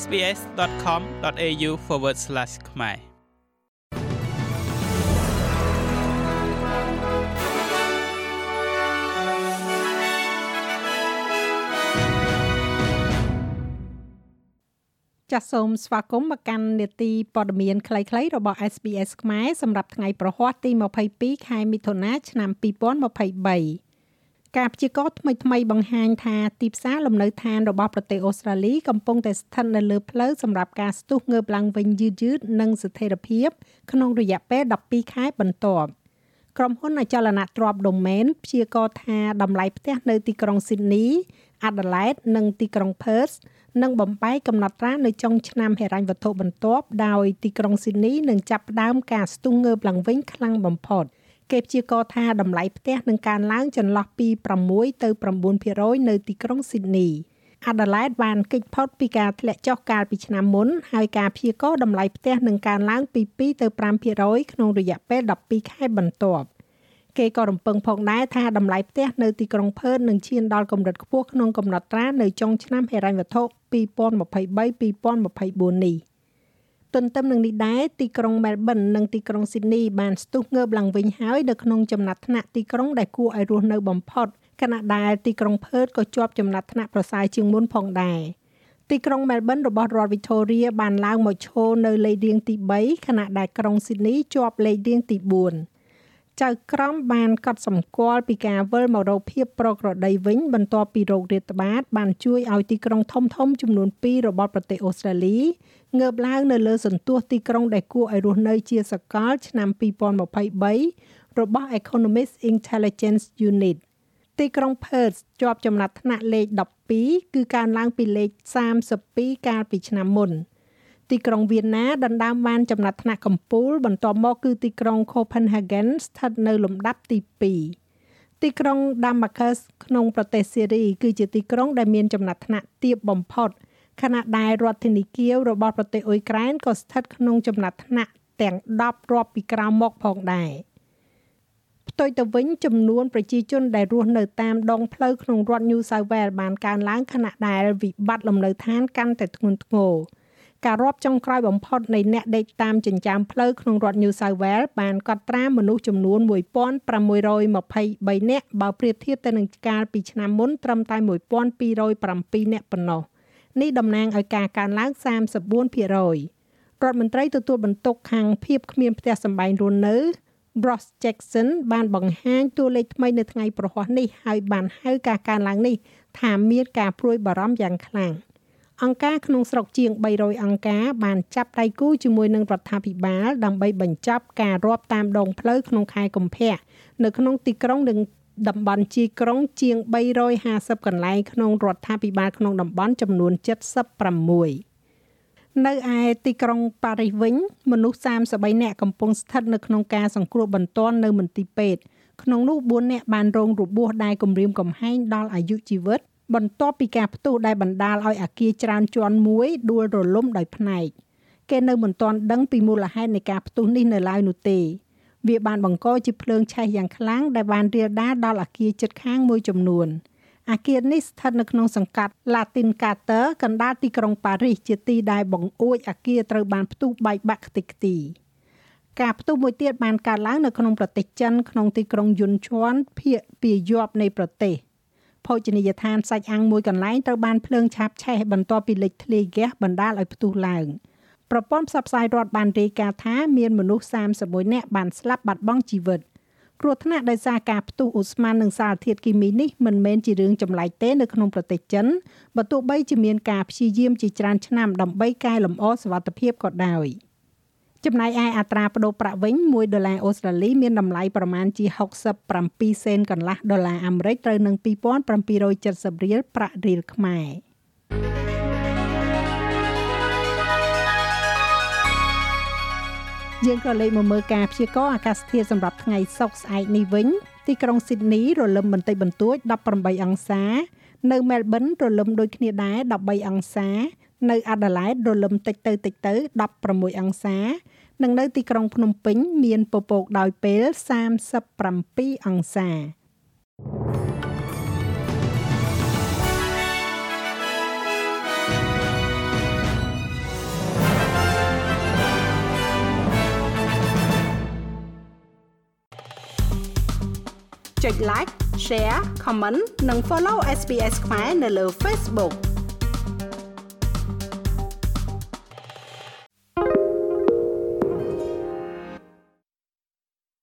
sbs.com.au/ ខ្មែរចាសសូមស្វាគមន៍មកកាន់នេតិព័ត៌មានខ្លីៗរបស់ SBS ខ្មែរសម្រាប់ថ្ងៃប្រហ័សទី22ខែមិថុនាឆ្នាំ2023 ការព្យាករណ៍ថ្មីថ្មីបង្ហាញថាទីផ្សារលំនៅឋានរបស់ប្រទេសអូស្ត្រាលីកំពុងតែស្ថិតនៅលើផ្លូវសម្រាប់ការស្ទុះងើបឡើងវិញយឺតយឺតនិងស្ថិរភាពក្នុងរយៈពេល12ខែបន្ទាប់ក្រុមហ៊ុនអចលនទ្រព្យ Domain ព្យាករណ៍ថាតម្លៃផ្ទះនៅទីក្រុង Sydney, Adelaide និងទីក្រុង Perth នឹងបំបែកកំណត់ត្រានៅចុងឆ្នាំហិរញ្ញវត្ថុបន្ទាប់ដោយទីក្រុង Sydney នឹងចាប់ផ្ដើមការស្ទុះងើបឡើងវិញខ្លាំងបំផុត។ គេព្យាករណ៍ថាតម្លៃផ្ទះនឹងកើនឡើងចន្លោះពី6ទៅ9%នៅទីក្រុងស៊ីដនីអាដាលេដបានគេចផុតពីការធ្លាក់ចុះកាលពីឆ្នាំមុនហើយការព្យាករណ៍តម្លៃផ្ទះនឹងកើនឡើងពី2ទៅ5%ក្នុងរយៈពេល12ខែបន្ទាប់គេក៏រំពឹងផងដែរថាតម្លៃផ្ទះនៅទីក្រុងផឺតនឹងឈានដល់កម្រិតខ្ពស់ក្នុងកំណត់ត្រានៅចុងឆ្នាំហិរញ្ញវត្ថុ2023-2024នេះ។ ទន្ទឹមនឹងនេះដែរទីក្រុងមែលប៊ននិងទីក្រុងស៊ីដនីបានស្ទុះងើបឡើងវិញហើយនៅក្នុងចំណាត់ថ្នាក់ទីក្រុងដែលគួរឲ្យរស់នៅបំផុតខណៈដែលទីក្រុងផឺតក៏ជាប់ចំណាត់ថ្នាក់ប្រសើរជាងមុនផងដែរទីក្រុងមែលប៊នរបស់រដ្ឋវីតូរីបានឡើងមកឈរនៅលេខរៀងទី3ខណៈដែលក្រុងស៊ីដនីជាប់លេខរៀងទី4 ចៅក្រមបានកត់សម្គាល់ពីការវិលមករកភាពប្រក្រតីវិញបន្ទាប់ពីโรគរាតត្បាត បានជួយឲ្យទីក្រុងធំធំចំនួន2របស់ប្រទេសអូស្ត្រាលីងើបឡើងនៅលើសន្ទុះទីក្រុងដែលគួរឲ្យរស់នៅជាសកលឆ្នាំ2023របស់ Economist Intelligence Unit ទីក្រុង Perth ជាប់ចំណាត់ថ្នាក់លេខ12គឺកើនឡើងពីលេខ32កាលពីឆ្នាំមុន។ ទីក្រុងវៀនណាដណ្ដើមបានចំណាត់ថ្នាក់កំពូល បន្ទាប់មកគឺទីក្រុង Copenhagen ស្ថិតនៅលំដាប់ទី2ទីក្រុង Damascus ក្នុងប្រទេសសេរី គឺជាទីក្រុងដែលមានចំណាត់ថ្នាក់ទាបបំផុតខណៈដែលរដ្ឋធានីគៀវរបស់ប្រទេសអ៊ុយក្រែនក៏ស្ថិតក្នុងចំណាត់ថ្នាក់ទាំង10រាប់ពីក្រោមមកផងដែរផ្ទុយទៅវិញចំនួនប្រជាជនដែលរស់នៅតាមដងផ្លូវក្នុងរដ្ឋ New South Wales បានកើនឡើងខណៈដែលវិបត្តិលំនៅឋានកាន់តែធ្ងន់ធ្ងរ ការរាប់ចុងក្រោយបំផុតនៃអ្នកដេកតាមចិញ្ចើមផ្លូវក្នុងរដ្ឋ New South Wales បានកត់ត្រាមនុស្សចំនួន1623នាក់បើប្រៀបធៀបទៅនឹងកាលពីឆ្នាំមុនត្រឹមតែ1207នាក់ប៉ុណ្ណោះនេះតំណាងឲ្យការកើនឡើង34%រដ្ឋមន្ត្រីទទួលបន្ទុកខាងភាពគ្មានផ្ទះសម្បែងរស់នៅ Ross Jackson បានបង្ហាញតួលេខថ្មីនៅថ្ងៃប្រហ័សនេះហើយបានហៅការកើនឡើងនេះថាមានការព្រួយបារម្ភយ៉ាងខ្លាំង។ អង្គការក្នុងស្រុកជាង300អង្គការបានចាប់ដៃគូជាមួយនឹងរដ្ឋាភិបាលដើម្បីបញ្ចប់ការរាប់តាមដងផ្លូវក្នុងខែកុម្ភៈនៅក្នុងទីក្រុងនិងតំបន់ជាក្រុងជាង350កន្លែងក្នុងរដ្ឋាភិបាលក្នុងតំបន់ចំនួន76នៅឯទីក្រុងប៉ារីសវិញមនុស្ស33នាក់កំពុងស្ថិតនៅក្នុងការសង្គ្រោះបន្ទាន់នៅមន្ទីរពេទ្យក្នុងនោះ4នាក់បានរងរបួសដែលគំរាមកំហែងដល់អាយុជីវិត បន្ទាប់ពីការផ្ទុះដែលបណ្ដាលឲ្យអាគារច្រើនជាន់មួយដួលរលំដោយផ្នែកគេនៅមិនទាន់ដឹងពីមូលហេតុនៃការផ្ទុះនេះនៅឡើយនោះទេ វាបានបង្កជាភ្លើងឆេះយ៉ាងខ្លាំងដែលបានរាលដាលដល់អាគារជិតខាងមួយចំនួនអាគារនេះស្ថិតនៅក្នុងសង្កាត់ Latin Carter កណ្ដាលទីក្រុងប៉ារីសជាទីដែលបង្អួចអាគារត្រូវបានផ្ទុះបែកបាក់ខ្ទេចខ្ទីការផ្ទុះមួយទៀតបានកើតឡើងនៅក្នុងប្រទេសចិនក្នុងទីក្រុងយុនឈួនភាគពាយ័ព្យនៃប្រទេស។ ភោជនីយដ្ឋានសាច់អាំងមួយកន្លែងត្រូវបានភ្លើងឆាបឆេះបន្ទាប់ពីលេចធ្លាយហ្គាសបណ្ដាលឲ្យផ្ទុះឡើងប្រព័ន្ធផ្សព្វផ្សាយរដ្ឋបានរាយការណ៍ថាមានមនុស្ស31នាក់បានស្លាប់បាត់បង់ជីវិតគ្រោះថ្នាក់ដោយសារការផ្ទុះឧស្ម័ននិងសារធាតុគីមីនេះមិនមែនជារឿងចម្លែកទេនៅក្នុងប្រទេសចិនបើទោះបីជាមានការព្យាយាមជាច្រើនឆ្នាំដើម្បីកែលម្អសុវត្ថិភាពក៏ដោយ។ ចំណែកឯអត្រាប្តូរប្រាក់វិញ1ដុល្លារអូស្ត្រាលីមានតម្លៃប្រមាណជា67សេនកន្លះដុល្លារអាមេរិកត្រូវនឹង2770រៀលប្រាក់រៀលខ្មែរយើងក៏លេខមកមើលការព្យាករណ៍អាកាសធាតុសម្រាប់ថ្ងៃសុក្រស្អែកនេះវិញទីក្រុងស៊ីដនីរលឹមបន្តិចបន្តួច18អង្សា នៅមែលប៊នរលឹមដូចគ្នាដែរ13អង្សា នៅអាដាលេដរលឹមតិចទៅតិចទៅ16អង្សា និងនៅទីក្រុងភ្នំពេញ មានពពកដោយពេល37អង្សាចុច like share comment និង follow SPS ខ្មែរនៅលើ Facebook